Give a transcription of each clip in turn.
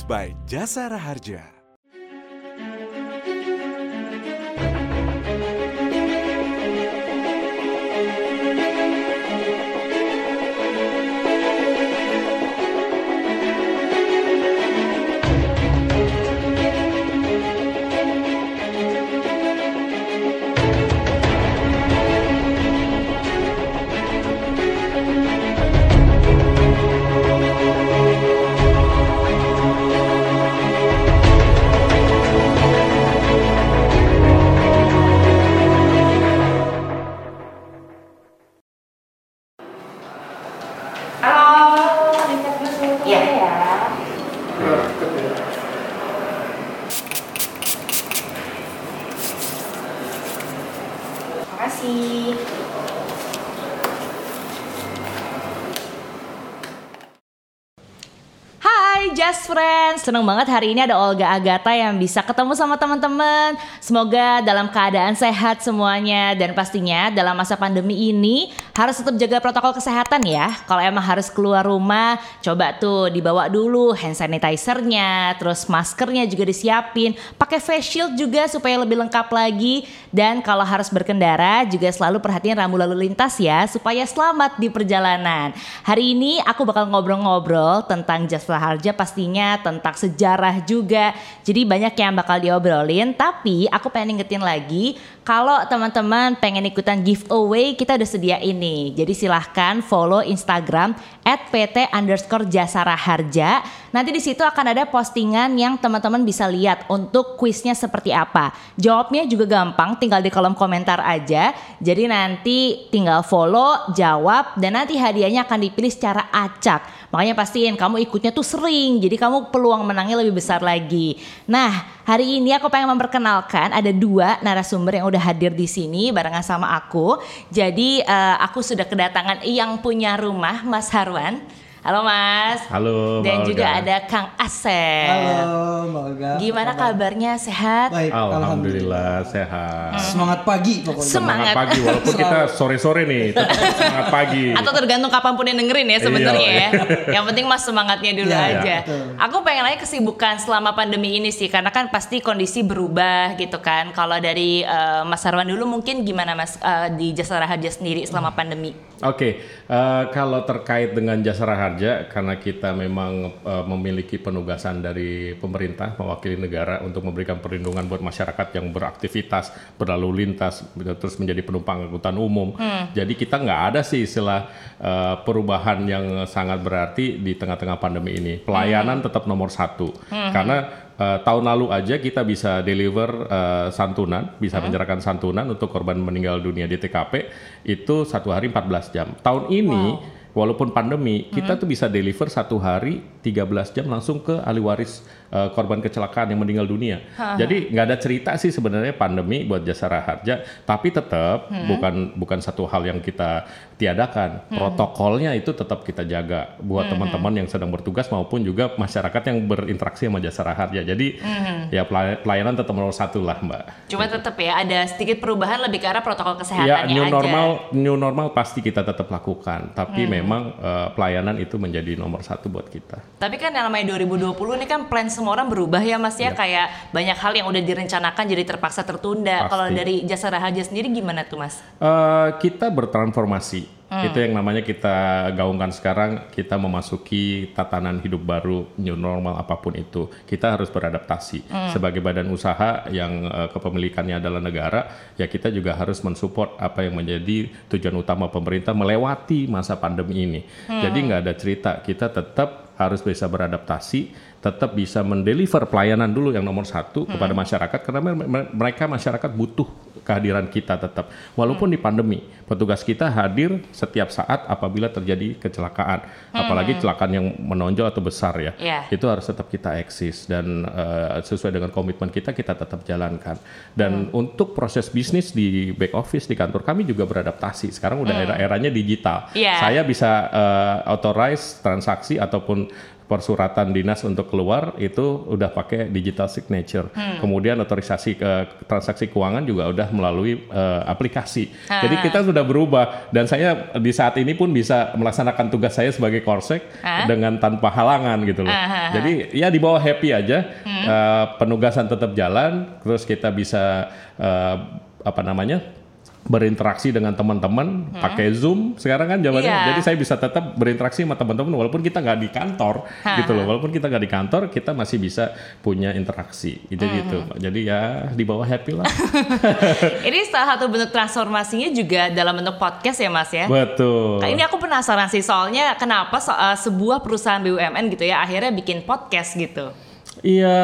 By Jasara Harja. Hai Just Friends, seneng banget hari ini ada Olga Agatha yang bisa ketemu sama teman-teman. Semoga dalam keadaan sehat semuanya. Dan pastinya dalam masa pandemi ini harus tetap jaga protokol kesehatan ya. Kalau emang harus keluar rumah, coba tuh dibawa dulu hand sanitizer-nya, terus maskernya juga disiapin, pakai face shield juga supaya lebih lengkap lagi dan kalau harus berkendara juga selalu perhatiin rambu lalu lintas ya supaya selamat di perjalanan. Hari ini aku bakal ngobrol-ngobrol tentang Jasra Harja pastinya tentang sejarah juga. Jadi banyak yang bakal diobrolin tapi aku pengen ingetin lagi kalau teman-teman pengen ikutan giveaway kita udah sedia ini. Jadi silahkan follow Instagram at pt underscore jasara harja. Nanti di situ akan ada postingan yang teman-teman bisa lihat untuk kuisnya seperti apa. Jawabnya juga gampang, tinggal di kolom komentar aja. Jadi nanti tinggal follow, jawab, dan nanti hadiahnya akan dipilih secara acak. Makanya pastiin kamu ikutnya tuh sering, jadi kamu peluang menangnya lebih besar lagi. Nah, hari ini aku pengen memperkenalkan ada dua narasumber yang udah hadir di sini barengan sama aku. Jadi eh, aku sudah kedatangan yang punya rumah, Mas Harwan. Halo Mas. Halo, Mbak Dan juga Olga. ada Kang Asep. Halo Mbak Olga. Gimana kabarnya? Sehat? Baik, Alhamdulillah sehat. Semangat pagi pokoknya. Semangat. Semangat pagi walaupun kita sore-sore nih, tetap semangat pagi. Atau tergantung kapan pun yang dengerin ya sebenarnya Iya. ya. Yang penting mas semangatnya dulu Iya, aja. betul. Aku pengen nanya kesibukan selama pandemi ini sih, karena kan pasti kondisi berubah gitu kan. Kalau dari eh, Mas Sarwan dulu mungkin gimana mas eh, di Jasa Raharja sendiri selama pandemi? Oke, eh, kalau terkait dengan jasa raharja, karena kita memang eh, memiliki penugasan dari pemerintah mewakili negara untuk memberikan perlindungan buat masyarakat yang beraktivitas, berlalu lintas, terus menjadi penumpang angkutan umum. Jadi kita nggak ada sih istilah eh, perubahan yang sangat berarti di tengah-tengah pandemi ini. Pelayanan tetap nomor satu, karena Eh, tahun lalu aja kita bisa deliver eh, santunan, bisa menyerahkan santunan untuk korban meninggal dunia di TKP itu satu hari 14 jam. Tahun ini walaupun pandemi kita tuh bisa deliver satu hari 13 jam langsung ke ahli waris eh, korban kecelakaan yang meninggal dunia. Jadi nggak ada cerita sih sebenarnya pandemi buat jasa raharja, tapi tetap bukan bukan satu hal yang kita tiadakan. Protokolnya itu tetap kita jaga buat teman-teman yang sedang bertugas maupun juga masyarakat yang berinteraksi sama jasa raharja. Jadi ya pelay- pelayanan tetap nomor satu lah mbak. Cuma tetap ya ada sedikit perubahan lebih ke arah protokol Ya kesehatannya new aja. normal new normal pasti kita tetap lakukan, tapi memang eh, pelayanan itu menjadi nomor satu buat kita. Tapi kan yang namanya 2020 ini kan plan semua orang berubah ya Mas ya kayak banyak hal yang udah direncanakan jadi terpaksa tertunda. Kalau dari Jasa Raharja sendiri gimana tuh Mas? Eh, kita bertransformasi. Itu yang namanya kita gaungkan sekarang. Kita memasuki tatanan hidup baru, new normal apa pun itu. Kita harus beradaptasi. Sebagai badan usaha yang eh, kepemilikannya adalah negara, ya kita juga harus mensupport apa yang menjadi tujuan utama pemerintah melewati masa pandemi ini. Jadi nggak ada cerita. Kita tetap harus bisa beradaptasi, tetap bisa mendeliver pelayanan dulu yang nomor satu kepada masyarakat karena me- me- mereka masyarakat butuh kehadiran kita tetap. Walaupun di pandemi petugas kita hadir setiap saat apabila terjadi kecelakaan. Apalagi kecelakaan yang menonjol atau besar ya. Iya. itu harus tetap kita eksis dan eh, sesuai dengan komitmen kita kita tetap jalankan. Dan untuk proses bisnis di back office di kantor kami juga beradaptasi. Sekarang udah era eranya digital. Iya. saya bisa eh, authorize transaksi ataupun persuratan dinas untuk keluar itu udah pakai digital signature. Kemudian otorisasi ke transaksi keuangan juga udah melalui eh, aplikasi. Jadi kita sudah berubah dan saya di saat ini pun bisa melaksanakan tugas saya sebagai korsek Ah. dengan tanpa halangan gitu loh. Jadi ya di bawah happy aja. Eh, penugasan tetap jalan, terus kita bisa eh, apa namanya? Berinteraksi dengan teman-teman pakai Zoom sekarang kan zamannya Iya. jadi saya bisa tetap berinteraksi sama teman-teman walaupun kita nggak di kantor gitu loh. walaupun kita nggak di kantor kita masih bisa punya interaksi. Gitu. gitu jadi ya di bawah happy lah. Ini salah satu bentuk transformasinya juga dalam bentuk podcast ya Mas ya. betul. Nah, ini aku penasaran sih soalnya kenapa so- eh, sebuah perusahaan BUMN gitu ya akhirnya bikin podcast gitu. Iya,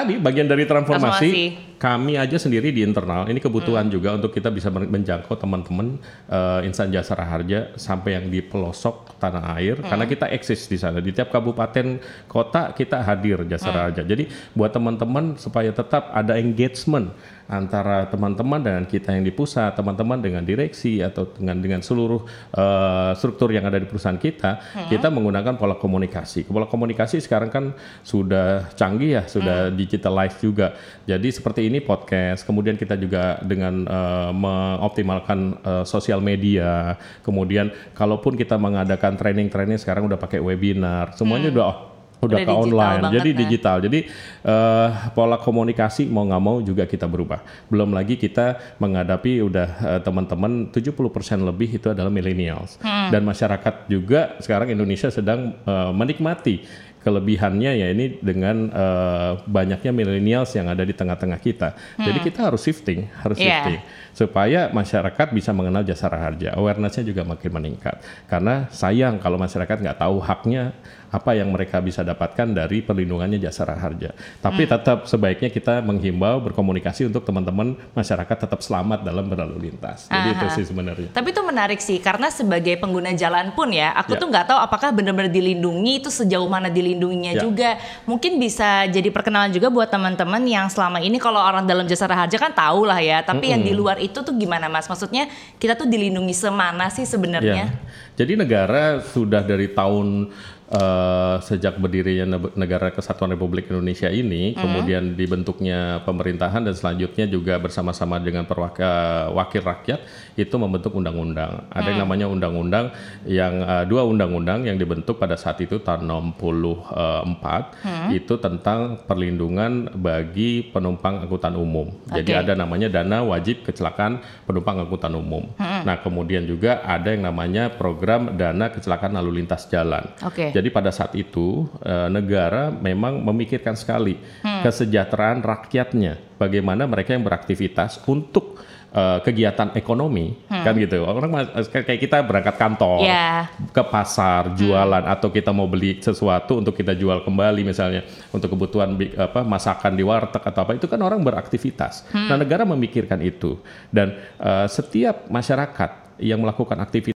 tadi bagian dari transformasi, Transformasi. kami aja sendiri di internal. Ini kebutuhan juga untuk kita bisa men- menjangkau teman-teman eh, insan jasa raharja sampai yang di pelosok tanah air karena kita eksis di sana. Di tiap kabupaten kota kita hadir jasa raharja. Jadi buat teman-teman supaya tetap ada engagement antara teman-teman dengan kita yang di pusat, teman-teman dengan direksi atau dengan dengan seluruh eh, struktur yang ada di perusahaan kita, kita menggunakan pola komunikasi. Pola komunikasi sekarang kan sudah canggih ya, sudah digitalize juga. Jadi seperti ini podcast, kemudian kita juga dengan eh, mengoptimalkan eh, sosial media, kemudian kalaupun kita mengadakan training-training sekarang udah pakai webinar, semuanya udah udah, Udah ke online. Jadi ya. digital. Jadi eh, pola komunikasi mau nggak mau juga kita berubah. Belum lagi kita menghadapi udah eh, teman-teman 70% lebih itu adalah millennials. Dan masyarakat juga sekarang Indonesia sedang eh, menikmati kelebihannya ya ini dengan eh, banyaknya millennials yang ada di tengah-tengah kita. Jadi kita harus shifting, harus Iya. shifting supaya masyarakat bisa mengenal jasa raharja. Awarenessnya juga makin meningkat. Karena sayang kalau masyarakat nggak tahu haknya apa yang mereka bisa dapatkan dari perlindungannya jasa raharja. Tapi tetap sebaiknya kita menghimbau berkomunikasi untuk teman-teman masyarakat tetap selamat dalam berlalu lintas. Jadi itu Aha. sih sebenarnya. Tapi itu menarik sih karena sebagai pengguna jalan pun ya, aku Ya. tuh nggak tahu apakah benar-benar dilindungi itu sejauh mana dilindunginya Ya. juga. Mungkin bisa jadi perkenalan juga buat teman-teman yang selama ini kalau orang dalam jasa raharja kan tahu lah ya, tapi yang di luar itu tuh gimana Mas? Maksudnya kita tuh dilindungi semana sih sebenarnya? Ya. Jadi negara sudah dari tahun eh, sejak berdirinya ne- negara Kesatuan Republik Indonesia ini, kemudian dibentuknya pemerintahan dan selanjutnya juga bersama-sama dengan perwakil wakil rakyat itu membentuk undang-undang. Ada yang namanya undang-undang yang eh, dua undang-undang yang dibentuk pada saat itu tahun 64 itu tentang perlindungan bagi penumpang angkutan umum. Jadi Oke. ada namanya dana wajib kecelakaan penumpang angkutan umum. Nah, kemudian juga ada yang namanya program dana kecelakaan lalu lintas jalan. Jadi pada saat itu eh, negara memang memikirkan sekali kesejahteraan rakyatnya, bagaimana mereka yang beraktivitas untuk eh, kegiatan ekonomi, kan gitu. Orang mas- kayak kita berangkat kantor, Ya. ke pasar jualan atau kita mau beli sesuatu untuk kita jual kembali misalnya untuk kebutuhan apa masakan di warteg atau apa itu kan orang beraktivitas. Nah negara memikirkan itu dan eh, setiap masyarakat yang melakukan aktivitas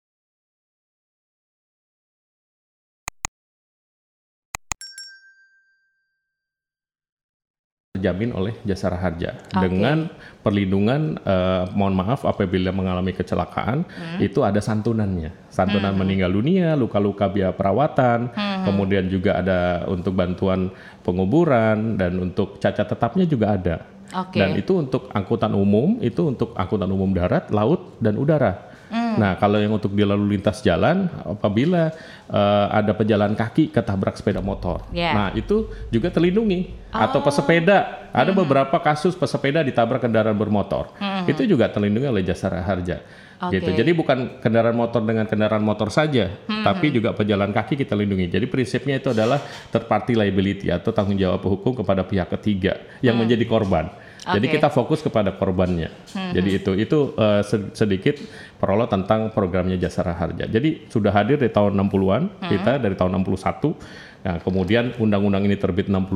terjamin oleh jasa raharja. Dengan perlindungan eh, mohon maaf apabila mengalami kecelakaan itu ada santunannya. Santunan meninggal dunia luka-luka biaya perawatan kemudian juga ada untuk bantuan penguburan dan untuk cacat tetapnya juga ada. Oke. dan itu untuk angkutan umum itu untuk angkutan umum darat laut dan udara Hmm. Nah, kalau yang untuk di lalu lintas jalan, apabila eh, ada pejalan kaki ketabrak sepeda motor, Ya. nah itu juga terlindungi. Atau pesepeda, ada Hmm. beberapa kasus pesepeda ditabrak kendaraan bermotor, itu juga terlindungi oleh jasa raharja. Oke. Gitu. Jadi bukan kendaraan motor dengan kendaraan motor saja, Hmm. tapi juga pejalan kaki kita lindungi. Jadi prinsipnya itu adalah third party liability atau tanggung jawab hukum kepada pihak ketiga yang menjadi korban. Jadi Hmm. Oke. kita fokus kepada korbannya. Jadi itu itu se- sedikit peroleh tentang programnya jasa raharja. Jadi sudah hadir dari tahun 60-an kita dari tahun 61. Nah, kemudian undang-undang ini terbit 64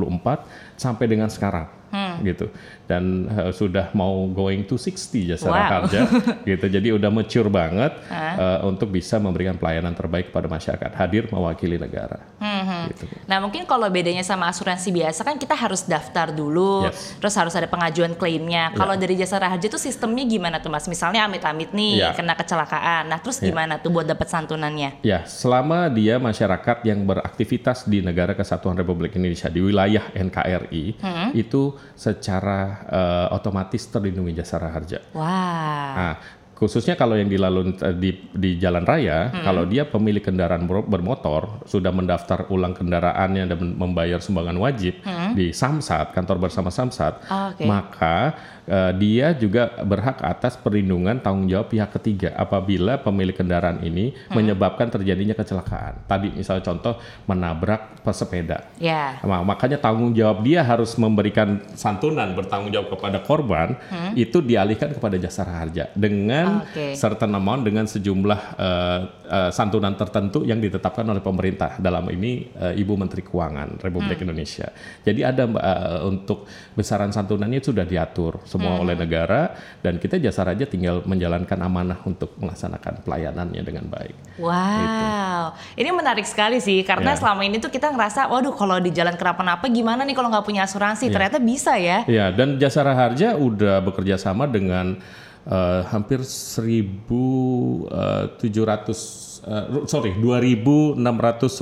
sampai dengan sekarang. gitu dan eh, sudah mau going to 60 jasa Wow. harja gitu jadi udah mature banget eh, untuk bisa memberikan pelayanan terbaik kepada masyarakat hadir mewakili negara gitu. Nah mungkin kalau bedanya sama asuransi biasa kan kita harus daftar dulu, Yes. terus harus ada pengajuan klaimnya. Kalau dari jasa raharja itu sistemnya gimana tuh mas? Misalnya amit-amit nih Ya. kena kecelakaan, nah terus Ya. gimana tuh buat dapat santunannya? Ya, selama dia masyarakat yang beraktivitas di negara kesatuan Republik Indonesia di wilayah NKRI itu secara eh, otomatis terlindungi jasa harja. Wah, Nah, khususnya kalau yang dilalui di, di jalan raya, kalau dia pemilik kendaraan ber- bermotor sudah mendaftar ulang kendaraannya dan membayar sumbangan wajib di Samsat, kantor bersama Samsat, Oke. maka eh, dia juga berhak atas perlindungan tanggung jawab pihak ketiga apabila pemilik kendaraan ini menyebabkan terjadinya kecelakaan. Tadi misalnya contoh menabrak pesepeda. ya. Nah, makanya tanggung jawab dia harus memberikan santunan bertanggung jawab kepada korban itu dialihkan kepada jasa harja dengan Oke. certain amount dengan sejumlah eh, eh, santunan tertentu yang ditetapkan oleh pemerintah dalam ini eh, Ibu Menteri Keuangan Republik Indonesia. Jadi ada eh, untuk besaran santunannya sudah diatur semua oleh negara dan kita jasa raja tinggal menjalankan amanah untuk melaksanakan pelayanannya dengan baik. Wow, ini menarik sekali sih karena Ya. selama ini tuh kita ngerasa, waduh kalau di jalan kenapa-napa gimana nih kalau nggak punya asuransi? Ternyata bisa ya. Ya, dan Jasa Raharja udah bekerja sama dengan eh, hampir 1.700 eh, sorry 2.600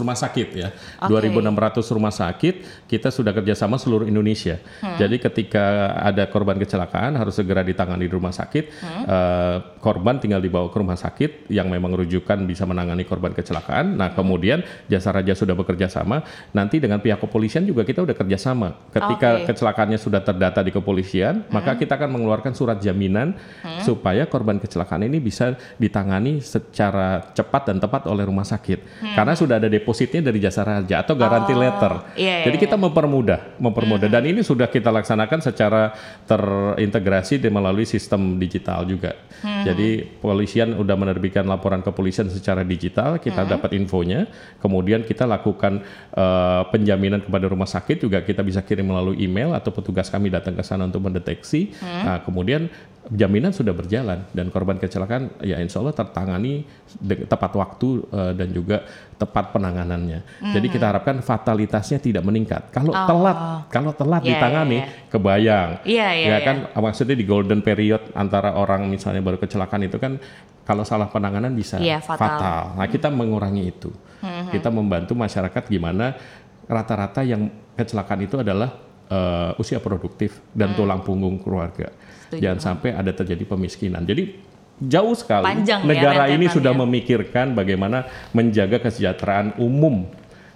rumah sakit ya, Oke. 2.600 rumah sakit kita sudah kerjasama seluruh Indonesia. Jadi ketika ada korban kecelakaan harus segera ditangani di rumah sakit, Eh, korban tinggal dibawa ke rumah sakit yang memang rujukan bisa menangani korban kecelakaan. Nah kemudian Jasa Raja sudah bekerja sama, nanti dengan pihak kepolisian juga kita udah kerjasama. Ketika Oke. kecelakaannya sudah terdata di kepolisian, maka kita akan mengeluarkan surat jaminan supaya korban kecelakaan ini bisa ditangani secara cepat dan tepat oleh rumah sakit. Karena sudah ada depositnya dari jasa raja atau garansi Oh, letter. iya, Jadi iya, kita mempermudah, mempermudah. Dan ini sudah kita laksanakan secara terintegrasi dan melalui sistem digital juga. Jadi polisian udah menerbitkan laporan kepolisian secara digital, kita dapat infonya, kemudian kita lakukan eh, penjaminan kepada rumah sakit juga kita bisa kirim melalui email atau petugas kami datang ke sana untuk mendeteksi. Nah, kemudian jaminan sudah berjalan dan korban kecelakaan ya insya Allah tertangani tepat waktu eh, dan juga tepat penanganannya. Jadi kita harapkan fatalitasnya tidak meningkat. Kalau telat, kalau telat Iya, ditangani, iya, kebayang. Iya, iya, ya kan maksudnya di golden period antara orang misalnya baru kecelakaan itu kan kalau salah penanganan bisa Iya, fatal. Nah, kita mengurangi itu. Kita membantu masyarakat gimana rata-rata yang kecelakaan itu adalah eh, usia produktif dan tulang punggung keluarga. Setuju. Jangan sampai ada terjadi pemiskinan. Jadi jauh sekali Panjang ya negara ini rentetannya. sudah memikirkan bagaimana menjaga kesejahteraan umum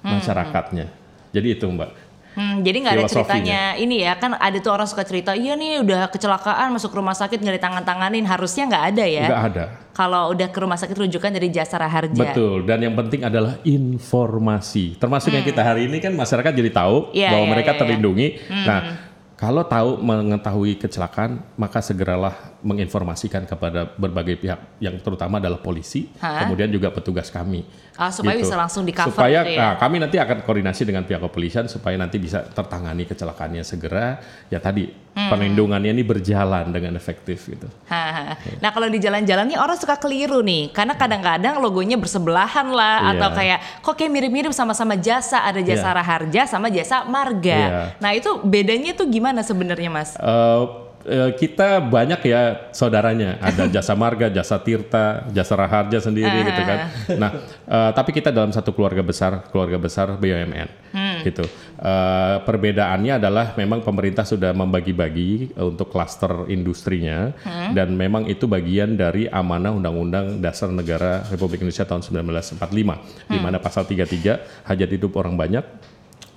masyarakatnya. Jadi itu, Mbak. Hmm, jadi nggak ada ceritanya ini ya kan ada tuh orang suka cerita iya nih udah kecelakaan masuk rumah sakit nggak ditangan-tanganin harusnya nggak ada ya Nggak ada. kalau udah ke rumah sakit rujukan dari jasa raharja Betul, dan yang penting adalah informasi. Termasuk yang kita hari ini kan masyarakat jadi tahu Hmm. Iya, bahwa iya, mereka iya. terlindungi. Nah, kalau tahu mengetahui kecelakaan, maka segeralah menginformasikan kepada berbagai pihak, yang terutama adalah polisi, Hah? kemudian juga petugas kami. Ah, supaya bisa langsung di-cover Supaya gitu ya. nah, kami nanti akan koordinasi dengan pihak kepolisian supaya nanti bisa tertangani kecelakaannya segera. Ya tadi Hmm. perlindungannya ini berjalan dengan efektif gitu. Haha. Nah kalau di jalan-jalannya orang suka keliru nih, karena kadang-kadang logonya bersebelahan lah, Iya. atau kayak kok kayak mirip-mirip sama-sama jasa, ada jasa Iya. raharja sama jasa marga. Iya. Nah itu bedanya tuh gimana sebenarnya mas? Eh, kita banyak ya saudaranya, ada jasa marga, jasa tirta, jasa raharja sendiri gitu kan. Nah, eh, tapi kita dalam satu keluarga besar, keluarga besar BUMN, gitu. Eh, perbedaannya adalah memang pemerintah sudah membagi-bagi eh, untuk klaster industrinya, dan memang itu bagian dari amanah Undang-Undang Dasar Negara Republik Indonesia tahun 1945, di mana pasal 33 hajat hidup orang banyak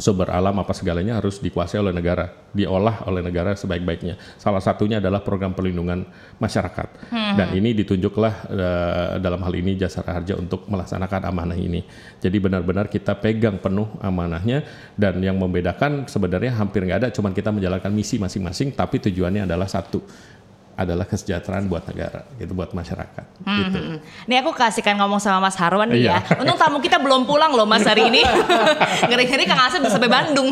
sumber alam apa segalanya harus dikuasai oleh negara, diolah oleh negara sebaik-baiknya. Salah satunya adalah program perlindungan masyarakat. Dan ini ditunjuklah eh, dalam hal ini Jasa Raharja untuk melaksanakan amanah ini. Jadi benar-benar kita pegang penuh amanahnya dan yang membedakan sebenarnya hampir nggak ada, cuman kita menjalankan misi masing-masing, tapi tujuannya adalah satu adalah kesejahteraan buat negara, gitu buat masyarakat. Gitu. Hmm. Nih aku kasihkan ngomong sama Mas Harwan nih Iya. ya. Untung tamu kita belum pulang loh Mas hari ini. Ngeri-ngeri Kang Asep udah sampai Bandung.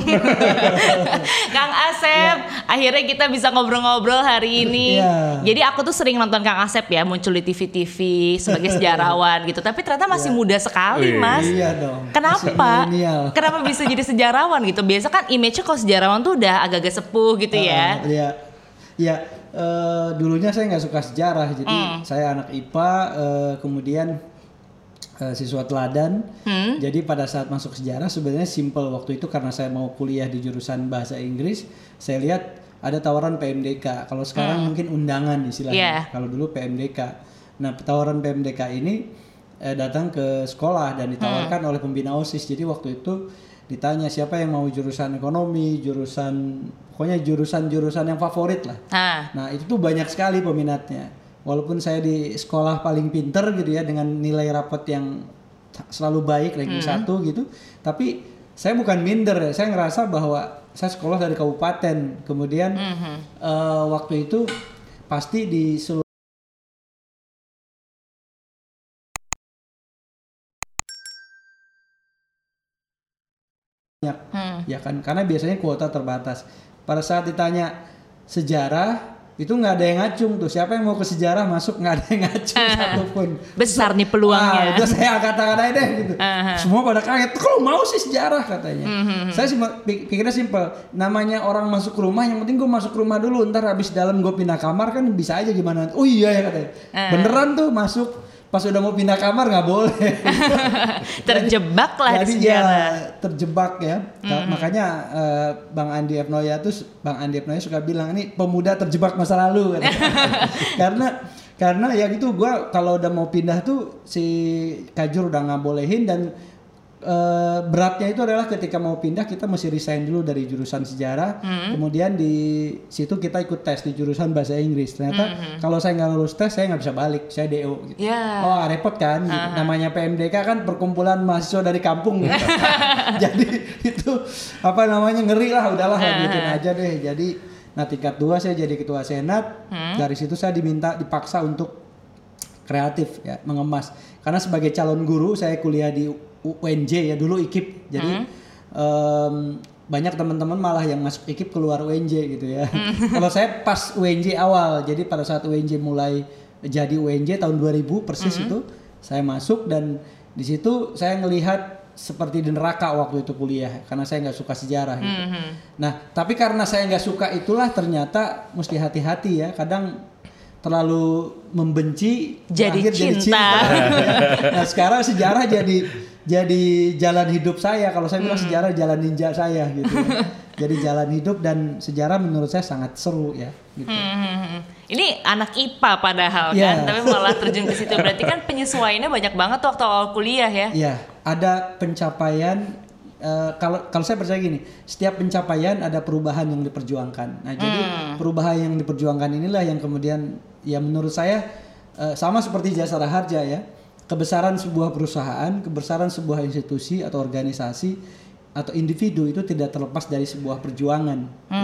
Kang Asep, akhirnya kita bisa ngobrol-ngobrol hari ini. Iya. Jadi aku tuh sering nonton Kang Asep ya muncul di TV-TV sebagai sejarawan gitu. Tapi ternyata masih muda sekali. Mas. Iya dong. Kenapa? Kenapa bisa jadi sejarawan gitu? Biasa kan image-nya kalau sejarawan tuh udah agak-agak sepuh gitu ya. Uh, Iya, iya. Eh, dulunya saya nggak suka sejarah, jadi Hmm. saya anak IPA, eh, kemudian eh, siswa teladan. Hmm. Jadi pada saat masuk sejarah sebenarnya simple waktu itu karena saya mau kuliah di jurusan bahasa Inggris, saya lihat ada tawaran PMDK. Kalau sekarang mungkin undangan istilahnya. Hmm. Iya. Kalau dulu PMDK. Nah, tawaran PMDK ini eh, datang ke sekolah dan ditawarkan oleh pembina OSIS. Jadi waktu itu ditanya siapa yang mau jurusan ekonomi, jurusan pokoknya jurusan-jurusan yang favorit lah. Nah, Nah, itu tuh banyak sekali peminatnya. Walaupun saya di sekolah paling pinter gitu ya dengan nilai rapot yang selalu baik ranking satu gitu, tapi saya bukan minder ya. Saya ngerasa bahwa saya sekolah dari kabupaten. Kemudian eh, waktu itu pasti di seluruh ya kan karena biasanya kuota terbatas pada saat ditanya sejarah itu nggak ada yang ngacung tuh siapa yang mau ke sejarah masuk nggak ada yang ngacung satupun besar nih Wah, peluangnya. itu saya angkat tangan aja deh gitu. Aha. Semua pada kaget. Kalau mau sih sejarah katanya. Mhm. Saya sih pik- pikirnya simpel. Namanya orang masuk rumah, yang penting gue masuk rumah dulu. Ntar habis dalam gue pindah kamar kan bisa aja gimana. Oh iya ya katanya. Ah. Beneran tuh masuk. Pas udah mau pindah kamar nggak boleh. Terjebak lah di Jadi sejarah. ya terjebak ya. Ka- Makanya eh, Bang Andi Efnoya tuh Bang Andi Efnoya suka bilang ini pemuda terjebak masa lalu karena karena ya gitu gua kalau udah mau pindah tuh si Kajur udah nggak bolehin dan eh, beratnya itu adalah ketika mau pindah kita mesti resign dulu dari jurusan sejarah kemudian di situ kita ikut tes di jurusan bahasa Inggris ternyata kalau saya nggak lulus tes saya nggak bisa balik saya DO gitu. Ya. Oh repot kan, gitu. namanya PMDK kan perkumpulan mahasiswa dari kampung gitu. Jadi itu apa namanya ngeri lah, udahlah lanjutin aja deh. Jadi nah tingkat dua saya jadi ketua senat, dari situ saya diminta dipaksa untuk kreatif ya mengemas. Karena sebagai calon guru saya kuliah di UNJ ya dulu IKIP, jadi em, banyak teman-teman malah yang masuk IKIP keluar UNJ gitu ya. Kalau saya pas UNJ awal, jadi pada saat UNJ mulai jadi UNJ tahun 2000 persis itu saya masuk dan di situ saya ngelihat seperti di neraka waktu itu kuliah karena saya nggak suka sejarah gitu. Nah tapi karena saya nggak suka itulah ternyata mesti hati-hati ya. Kadang terlalu membenci Jadi berakhir cinta. nah sekarang sejarah jadi jadi jalan hidup saya kalau saya bilang Hmm. sejarah jalan ninja saya gitu ya. jadi jalan hidup dan sejarah menurut saya sangat seru ya gitu. Hmm, Ini anak IPA padahal Iya. kan, tapi malah terjun ke situ. Berarti kan penyesuaiannya banyak banget waktu awal kuliah ya. Iya, ada pencapaian. Eh, kalau kalau saya percaya gini, setiap pencapaian ada perubahan yang diperjuangkan. Nah, jadi perubahan yang diperjuangkan inilah yang kemudian ya menurut saya eh, sama seperti jasa harja ya. Kebesaran sebuah perusahaan, kebesaran sebuah institusi atau organisasi atau individu itu tidak terlepas dari sebuah perjuangan.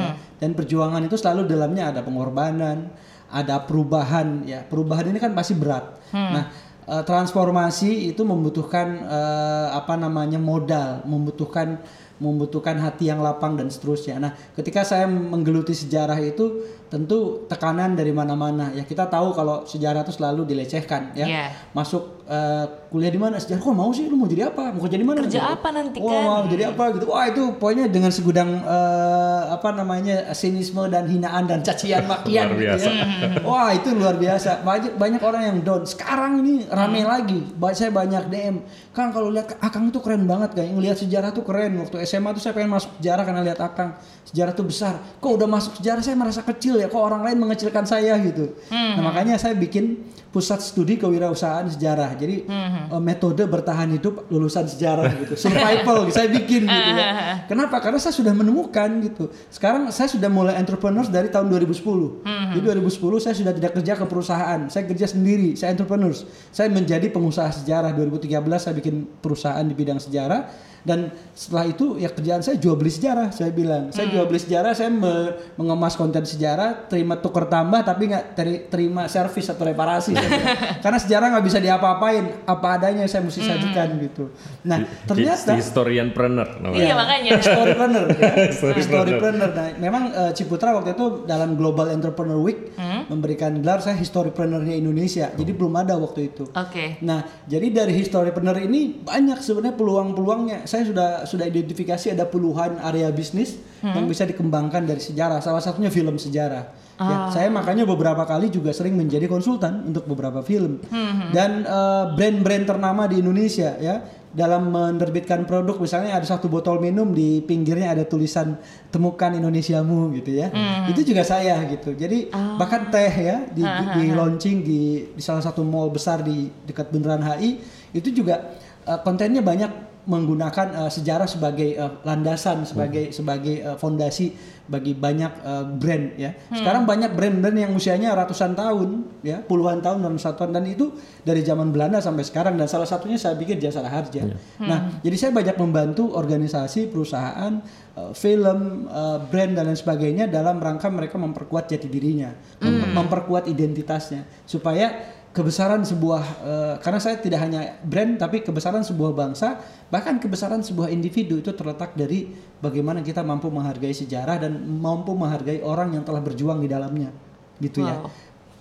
ya. Dan perjuangan itu selalu dalamnya ada pengorbanan, ada perubahan. Ya, perubahan ini kan pasti berat. Nah, eh, transformasi itu membutuhkan eh, apa namanya modal, membutuhkan membutuhkan hati yang lapang dan seterusnya. Nah, ketika saya menggeluti sejarah itu tentu tekanan dari mana-mana. Ya kita tahu kalau sejarah itu selalu dilecehkan ya. Iya. Masuk eh, kuliah di mana sejarah kok mau sih lu mau jadi apa? Mau kerja di mana? Kerja Gitu. apa nanti Wah, kan? mau jadi apa gitu. Wah, itu pokoknya dengan segudang eh, apa namanya sinisme dan hinaan dan cacian makian Luar gitu biasa. ya. Wah, itu luar biasa. Banyak banyak orang yang down. Sekarang ini rame lagi. Ba- Saya banyak DM. Kang kalau lihat Akang itu keren banget kayak ngelihat sejarah tuh keren. Waktu SMA tuh saya pengen masuk sejarah karena lihat Akang. Sejarah tuh besar. Kok udah masuk sejarah saya merasa kecil ya. Kok orang lain mengecilkan saya gitu. Nah, makanya saya bikin pusat studi kewirausahaan sejarah. Jadi eh, metode bertahan hidup lulusan sejarah gitu. Survival saya bikin gitu ya. Kenapa? Karena saya sudah menemukan gitu. Sekarang saya sudah mulai entrepreneurs dari tahun 2010. Jadi 2010 saya sudah tidak kerja ke perusahaan. Saya kerja sendiri, saya entrepreneurs. Saya menjadi pengusaha sejarah 2013 saya bikin perusahaan di bidang sejarah dan setelah itu ya kerjaan saya jual beli sejarah saya bilang saya jual beli sejarah saya me- mengemas konten sejarah terima tuker tambah tapi nggak teri- terima servis atau reparasi. karena sejarah nggak bisa diapa-apain apa adanya saya mesti sajikan gitu nah ternyata historian planner namanya. Iya makanya. Storypreneur ya. Storypreneur. Nah, memang eh, Ciputra waktu itu dalam Global Entrepreneur Week memberikan gelar saya Historypreneurnya Indonesia. Jadi belum ada waktu itu. Oke. Nah, jadi dari Historypreneur ini banyak sebenarnya peluang-peluangnya. Saya sudah sudah identifikasi ada puluhan area bisnis yang bisa dikembangkan dari sejarah. Salah satunya film sejarah. Ya, saya makanya beberapa kali juga sering menjadi konsultan untuk beberapa film. Dan eh, brand-brand ternama di Indonesia ya dalam menerbitkan produk misalnya ada satu botol minum di pinggirnya ada tulisan temukan Indonesiamu gitu ya. Itu juga saya gitu. Jadi bahkan teh ya di, di, di launching di, di salah satu mall besar di dekat Bundaran HI itu juga eh, kontennya banyak menggunakan eh, sejarah sebagai eh, landasan sebagai sebagai eh, fondasi bagi banyak eh, brand ya. Sekarang banyak brand-brand yang usianya ratusan tahun ya puluhan tahun dalam satuan dan itu dari zaman Belanda sampai sekarang. Dan salah satunya saya pikir Jasara Harja nah jadi saya banyak membantu organisasi perusahaan eh, film eh, brand dan lain sebagainya dalam rangka mereka memperkuat jati dirinya mem- memperkuat identitasnya. Supaya kebesaran sebuah eh, karena saya tidak hanya brand tapi kebesaran sebuah bangsa bahkan kebesaran sebuah individu itu terletak dari bagaimana kita mampu menghargai sejarah dan mampu menghargai orang yang telah berjuang di dalamnya gitu Wow. ya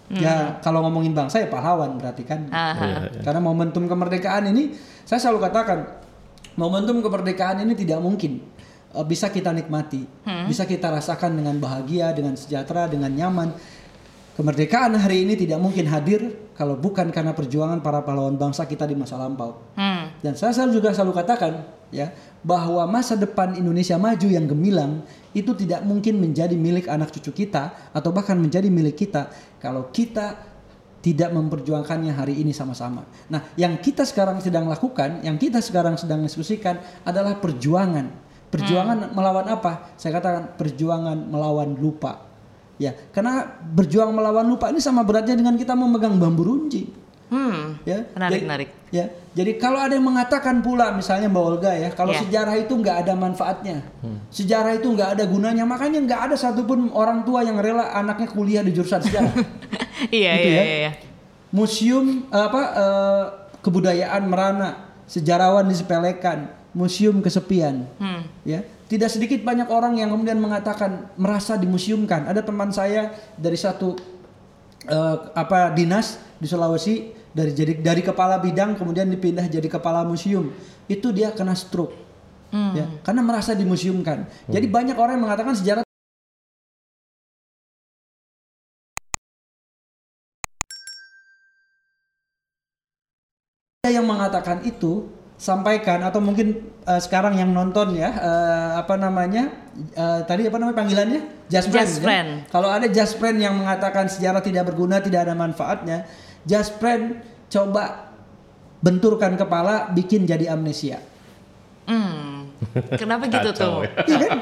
ya kalau ngomongin bangsa ya pahlawan berarti kan Aha. karena momentum kemerdekaan ini saya selalu katakan momentum kemerdekaan ini tidak mungkin eh, bisa kita nikmati, bisa kita rasakan dengan bahagia, dengan sejahtera, dengan nyaman. Kemerdekaan hari ini tidak mungkin hadir kalau bukan karena perjuangan para pahlawan bangsa kita di masa lampau. Hmm. Dan saya selalu juga selalu katakan ya bahwa masa depan Indonesia maju yang gemilang itu tidak mungkin menjadi milik anak cucu kita atau bahkan menjadi milik kita kalau kita tidak memperjuangkannya hari ini sama-sama. Nah, yang kita sekarang sedang lakukan, yang kita sekarang sedang diskusikan adalah perjuangan. Perjuangan melawan apa? Saya katakan perjuangan melawan lupa. Ya, karena berjuang melawan lupa ini sama beratnya dengan kita memegang bambu runcing Hmm. ya Menarik, jadi, menarik. ya jadi kalau ada yang mengatakan pula misalnya mbak Olga ya kalau Ya. sejarah itu nggak ada manfaatnya sejarah itu nggak ada gunanya makanya nggak ada satupun orang tua yang rela anaknya kuliah di jurusan sejarah Iya Gitu iya ya. iya. iya. museum eh, apa eh, kebudayaan merana sejarawan disepelekan museum kesepian. Hmm. ya tidak sedikit banyak orang yang kemudian mengatakan merasa dimuseumkan. Ada teman saya dari satu eh, apa dinas di Sulawesi dari jadi dari kepala bidang kemudian dipindah jadi kepala museum. Itu dia kena stroke. Ya karena merasa dimuseumkan. Jadi banyak orang yang mengatakan sejarah Ada yang mengatakan itu sampaikan atau mungkin eh, sekarang yang nonton ya eh, apa namanya eh, tadi apa namanya panggilannya just friend, Just ya? friend. kalau ada just friend yang mengatakan sejarah tidak berguna tidak ada manfaatnya just friend coba benturkan kepala bikin jadi amnesia Hmm. Kenapa gitu tuh? Ya. Iya kan?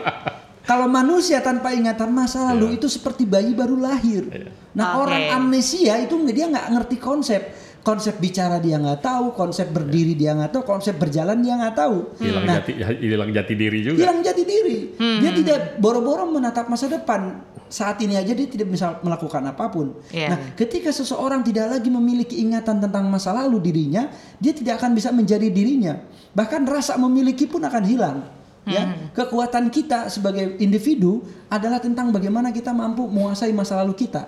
Kalau manusia tanpa ingatan masa lalu itu seperti bayi baru lahir. Nah Oke. orang amnesia itu dia nggak ngerti konsep. Konsep bicara dia nggak tahu, konsep berdiri dia nggak tahu, konsep berjalan dia nggak tahu. Hilang Nah, jati hilang jati diri juga. hilang jati diri. Dia tidak boro-boro menatap masa depan. Saat ini aja dia tidak bisa melakukan apa pun. Iya. Nah, ketika seseorang tidak lagi memiliki ingatan tentang masa lalu dirinya, dia tidak akan bisa menjadi dirinya. Bahkan rasa memiliki pun akan hilang. Ya, kekuatan kita sebagai individu adalah tentang bagaimana kita mampu menguasai masa lalu kita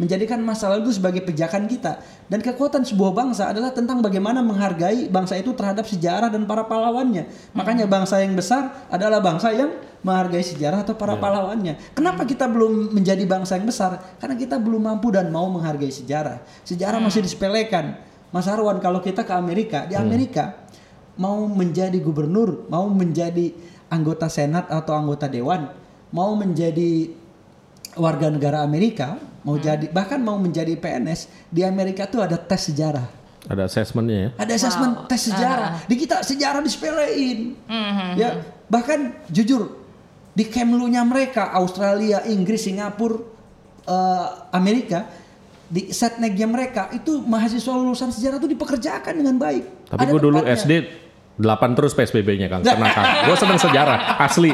menjadikan masa lalu itu sebagai pijakan kita. Dan kekuatan sebuah bangsa adalah tentang bagaimana menghargai bangsa itu terhadap sejarah dan para pahlawannya. Makanya bangsa yang besar adalah bangsa yang menghargai sejarah atau para pahlawannya. Kenapa kita belum menjadi bangsa yang besar? Karena kita belum mampu dan mau menghargai sejarah. Sejarah masih disepelekan. Mas Arwan kalau kita ke Amerika di Amerika mau menjadi gubernur mau menjadi anggota senat atau anggota dewan mau menjadi warga negara Amerika mau jadi bahkan mau menjadi PNS di Amerika tuh ada tes sejarah. Ada assessmentnya ya. ada asesmen Wow. tes sejarah. Di kita sejarah disepelein. Ya bahkan jujur di Kemlu-nya mereka Australia Inggris Singapura eh, Amerika di setnegnya mereka itu mahasiswa lulusan sejarah itu dipekerjakan dengan baik. Tapi gue dulu. SD Delapan terus PSBB-nya Kang. Tenang Kang. Gue seneng sejarah asli.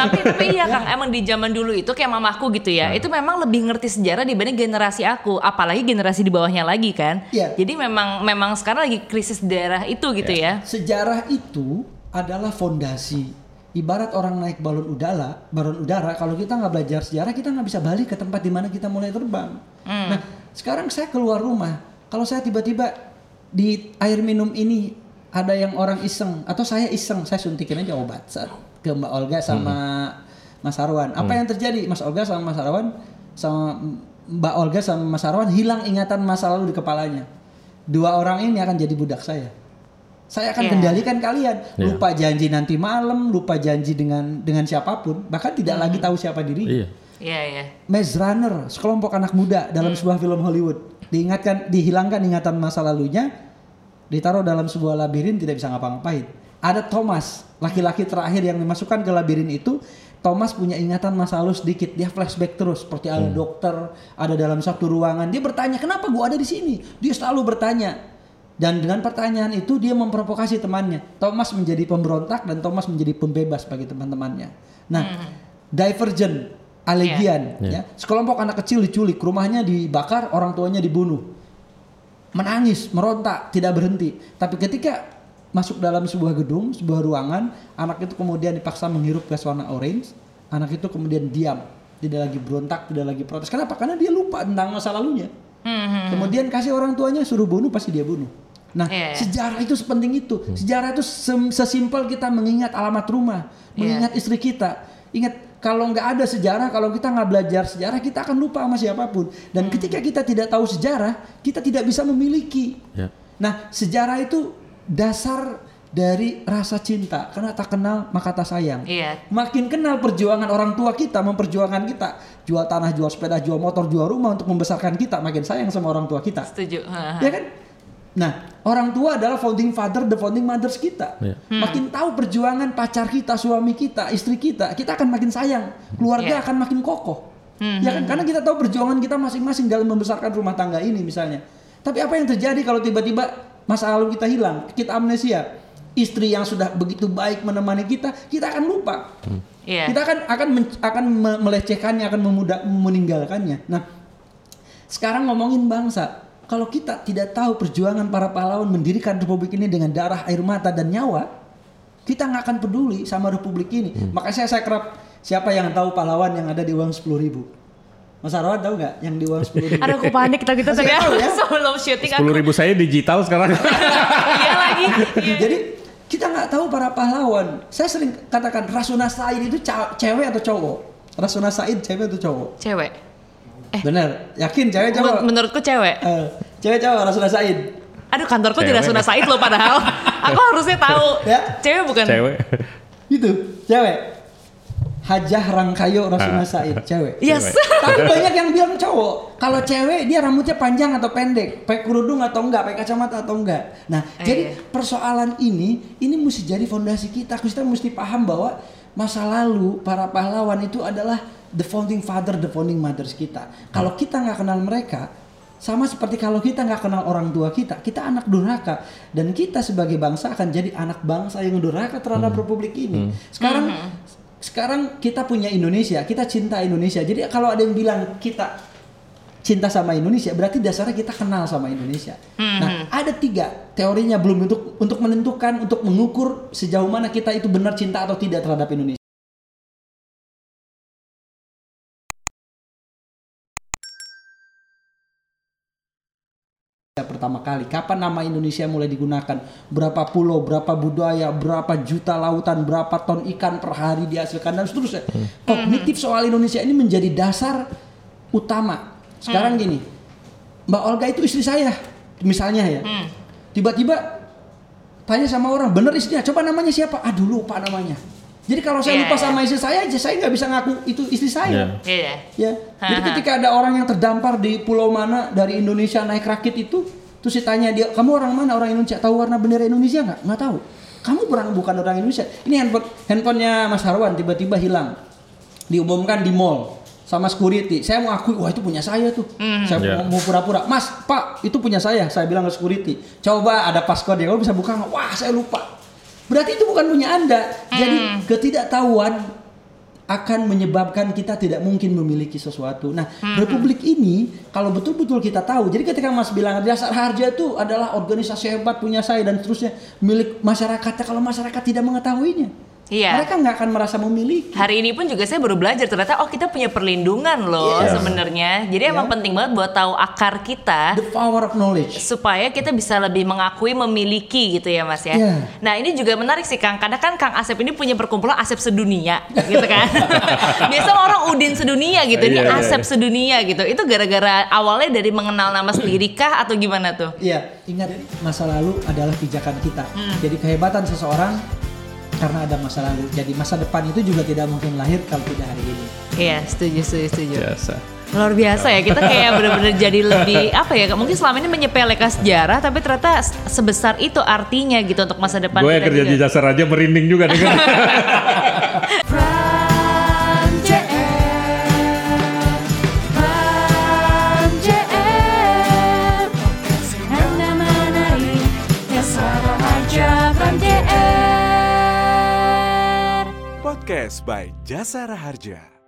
tapi tapi iya Kang, emang di zaman dulu itu kayak mamaku gitu ya. Itu memang lebih ngerti sejarah dibanding generasi aku, apalagi generasi di bawahnya lagi kan. Iya. Jadi memang memang sekarang lagi krisis daerah itu gitu ya. Sejarah itu adalah fondasi. Ibarat orang naik balon udara, balon udara. Kalau kita nggak belajar sejarah, kita nggak bisa balik ke tempat di mana kita mulai terbang. Nah, sekarang saya keluar rumah. Kalau saya tiba-tiba di air minum ini ada yang orang iseng atau saya iseng, saya suntikin aja obat saat ke Mbak Olga sama Mas Arwan. Apa yang terjadi? Mas Olga sama Mas Arwan sama Mbak Olga sama Mas Arwan hilang ingatan masa lalu di kepalanya. Dua orang ini akan jadi budak saya. Saya akan Iya. kendalikan kalian. Iya. Lupa janji nanti malam, lupa janji dengan dengan siapa pun, bahkan tidak lagi tahu siapa diri. iya. Iya iya. Maze Runner, sekelompok anak muda dalam sebuah film Hollywood. Diingatkan, dihilangkan ingatan masa lalunya, ditaruh dalam sebuah labirin tidak bisa ngapa-ngapain. Ada Thomas, laki-laki terakhir yang dimasukkan ke labirin itu. Thomas punya ingatan masa lalu sedikit, dia flashback terus seperti ada dokter, ada dalam satu ruangan. Dia bertanya, "Kenapa gua ada di sini?" Dia selalu bertanya. Dan dengan pertanyaan itu dia memprovokasi temannya. Thomas menjadi pemberontak dan Thomas menjadi pembebas bagi teman-temannya. Nah, Divergent, Allegian, ya. Sekelompok anak kecil diculik, rumahnya dibakar, orang tuanya dibunuh. Menangis, merontak, tidak berhenti. Tapi ketika masuk dalam sebuah gedung, sebuah ruangan, anak itu kemudian dipaksa menghirup gas warna orange. Anak itu kemudian diam, tidak lagi berontak, tidak lagi protes. Kenapa? Karena dia lupa tentang masa lalunya. Kemudian kasih orang tuanya suruh bunuh, pasti dia bunuh. Nah, Iya. sejarah itu sepenting itu. Sejarah itu sesimpel kita mengingat alamat rumah, mengingat istri kita. Ingat kalau nggak ada sejarah, kalau kita nggak belajar sejarah, kita akan lupa sama siapa pun. Dan ketika kita tidak tahu sejarah, kita tidak bisa memiliki. Ya. Nah, sejarah itu dasar dari rasa cinta. Karena tak kenal maka tak sayang. Iya. Makin kenal perjuangan orang tua kita, memperjuangkan kita, jual tanah, jual sepeda, jual motor, jual rumah untuk membesarkan kita, makin sayang sama orang tua kita. Setuju. Ya kan? Nah, orang tua adalah founding father, the founding mothers kita. Iya. Makin tahu perjuangan pacar kita, suami kita, istri kita, kita akan makin sayang. Keluarga Iya. akan makin kokoh. Ya kan? Karena kita tahu perjuangan kita masing-masing dalam membesarkan rumah tangga ini misalnya. Tapi apa yang terjadi kalau tiba-tiba masa lalu kita hilang, kita amnesia? Istri yang sudah begitu baik menemani kita, kita akan lupa. Iya. Kita akan akan men- akan me- melecehkannya, akan memuda, meninggalkannya. Nah, sekarang ngomongin bangsa, kalau kita tidak tahu perjuangan para pahlawan mendirikan republik ini dengan darah, air mata dan nyawa, kita nggak akan peduli sama republik ini. Makanya saya, saya kerap siapa yang tahu pahlawan yang ada di uang sepuluh ribu. Mas Arwan tahu nggak yang di uang sepuluh ribu? Aduh aku panik kita gitu Masih ya. tahu ya? Sebelum syuting aku. Sepuluh ribu saya digital sekarang. Iya lagi. Iya. Jadi kita nggak tahu para pahlawan. Saya sering katakan Rasuna Said itu cewek atau cowok? Rasuna Said cewek atau cowok? Cewek. Bener, yakin cewek cowok? Men- Menurutku cewek. Eh, cewek cowok Rasuna Said. Aduh kantorku Cewek. tidak Suna Said loh padahal. aku harusnya tahu. Ya. Cewek bukan. Cewek. Gitu, cewek. Hajah Rangkayo Rasuna Ah. Said, cewek. Yes. Tapi banyak yang bilang cowok. Kalau cewek dia rambutnya panjang atau pendek, pakai kerudung atau enggak, pakai kacamata atau enggak. Nah, Eh, jadi persoalan ini ini mesti jadi fondasi kita. Kita mesti paham bahwa masa lalu para pahlawan itu adalah the founding father, the founding mothers kita. Kalau kita nggak kenal mereka, sama seperti kalau kita nggak kenal orang tua kita, kita anak durhaka dan kita sebagai bangsa akan jadi anak bangsa yang durhaka terhadap republik ini. Sekarang sekarang kita punya Indonesia, kita cinta Indonesia. Jadi kalau ada yang bilang kita cinta sama Indonesia, berarti dasarnya kita kenal sama Indonesia. Nah, ada tiga teorinya belum untuk untuk menentukan, untuk mengukur sejauh mana kita itu benar cinta atau tidak terhadap Indonesia. Pertama kali. Kapan nama Indonesia mulai digunakan? Berapa pulau, berapa budaya, berapa juta lautan, berapa ton ikan per hari dihasilkan dan seterusnya. Kognitif soal Indonesia ini menjadi dasar utama. Sekarang gini, Mbak Olga itu istri saya, misalnya ya. Tiba-tiba tanya sama orang, bener istrinya? Coba namanya siapa? Aduh lupa namanya. Jadi kalau saya Iya, lupa iya. sama istri saya aja, saya nggak bisa ngaku itu istri saya. Iya. Iya. Ya. Jadi ketika ada orang yang terdampar di pulau mana dari Indonesia naik rakit itu, terus ditanya dia, kamu orang mana? Orang Indonesia. Tahu warna bendera Indonesia nggak? Nggak tahu. Kamu orang bukan orang Indonesia. Ini handphone handphonenya Mas Harwan tiba-tiba hilang. Diumumkan di mall. sama security. Saya mau akui, wah itu punya saya tuh. Saya Iya. mau- mau pura-pura, Mas, Pak, itu punya saya. Saya bilang ke security, coba ada passcode ya, kamu bisa buka nggak? Wah, saya lupa. Berarti itu bukan punya Anda. Jadi ketidaktahuan akan menyebabkan kita tidak mungkin memiliki sesuatu. Nah, Republik ini kalau betul-betul kita tahu, jadi ketika Mas bilang dasar harja itu adalah organisasi hebat punya saya dan seterusnya milik masyarakatnya. Kalau masyarakat tidak mengetahuinya, Iya. mereka nggak akan merasa memiliki. Hari ini pun juga saya baru belajar ternyata oh kita punya perlindungan loh Iya. sebenarnya. Jadi emang Iya. penting banget buat tahu akar kita The power of knowledge. supaya kita bisa lebih mengakui memiliki gitu ya Mas ya. Iya. Nah ini juga menarik sih Kang karena kan Kang Asep ini punya perkumpulan Asep sedunia gitu kan. Biasa orang Udin sedunia gitu, ini Iya, iya, Asep iya. sedunia gitu. Itu gara-gara awalnya dari mengenal nama sendiri kah atau gimana tuh? Iya, ingat masa lalu adalah pijakan kita. Hmm. Jadi kehebatan seseorang karena ada masa lalu. Jadi masa depan itu juga tidak mungkin lahir kalau tidak hari ini. Iya setuju setuju setuju. Biasa. Luar biasa ya kita kayak bener-bener jadi lebih apa ya mungkin selama ini menyepelekan sejarah tapi ternyata sebesar itu artinya gitu untuk masa depan Gue kerja di juga. jasa raja merinding juga dengan by Jasara Harja.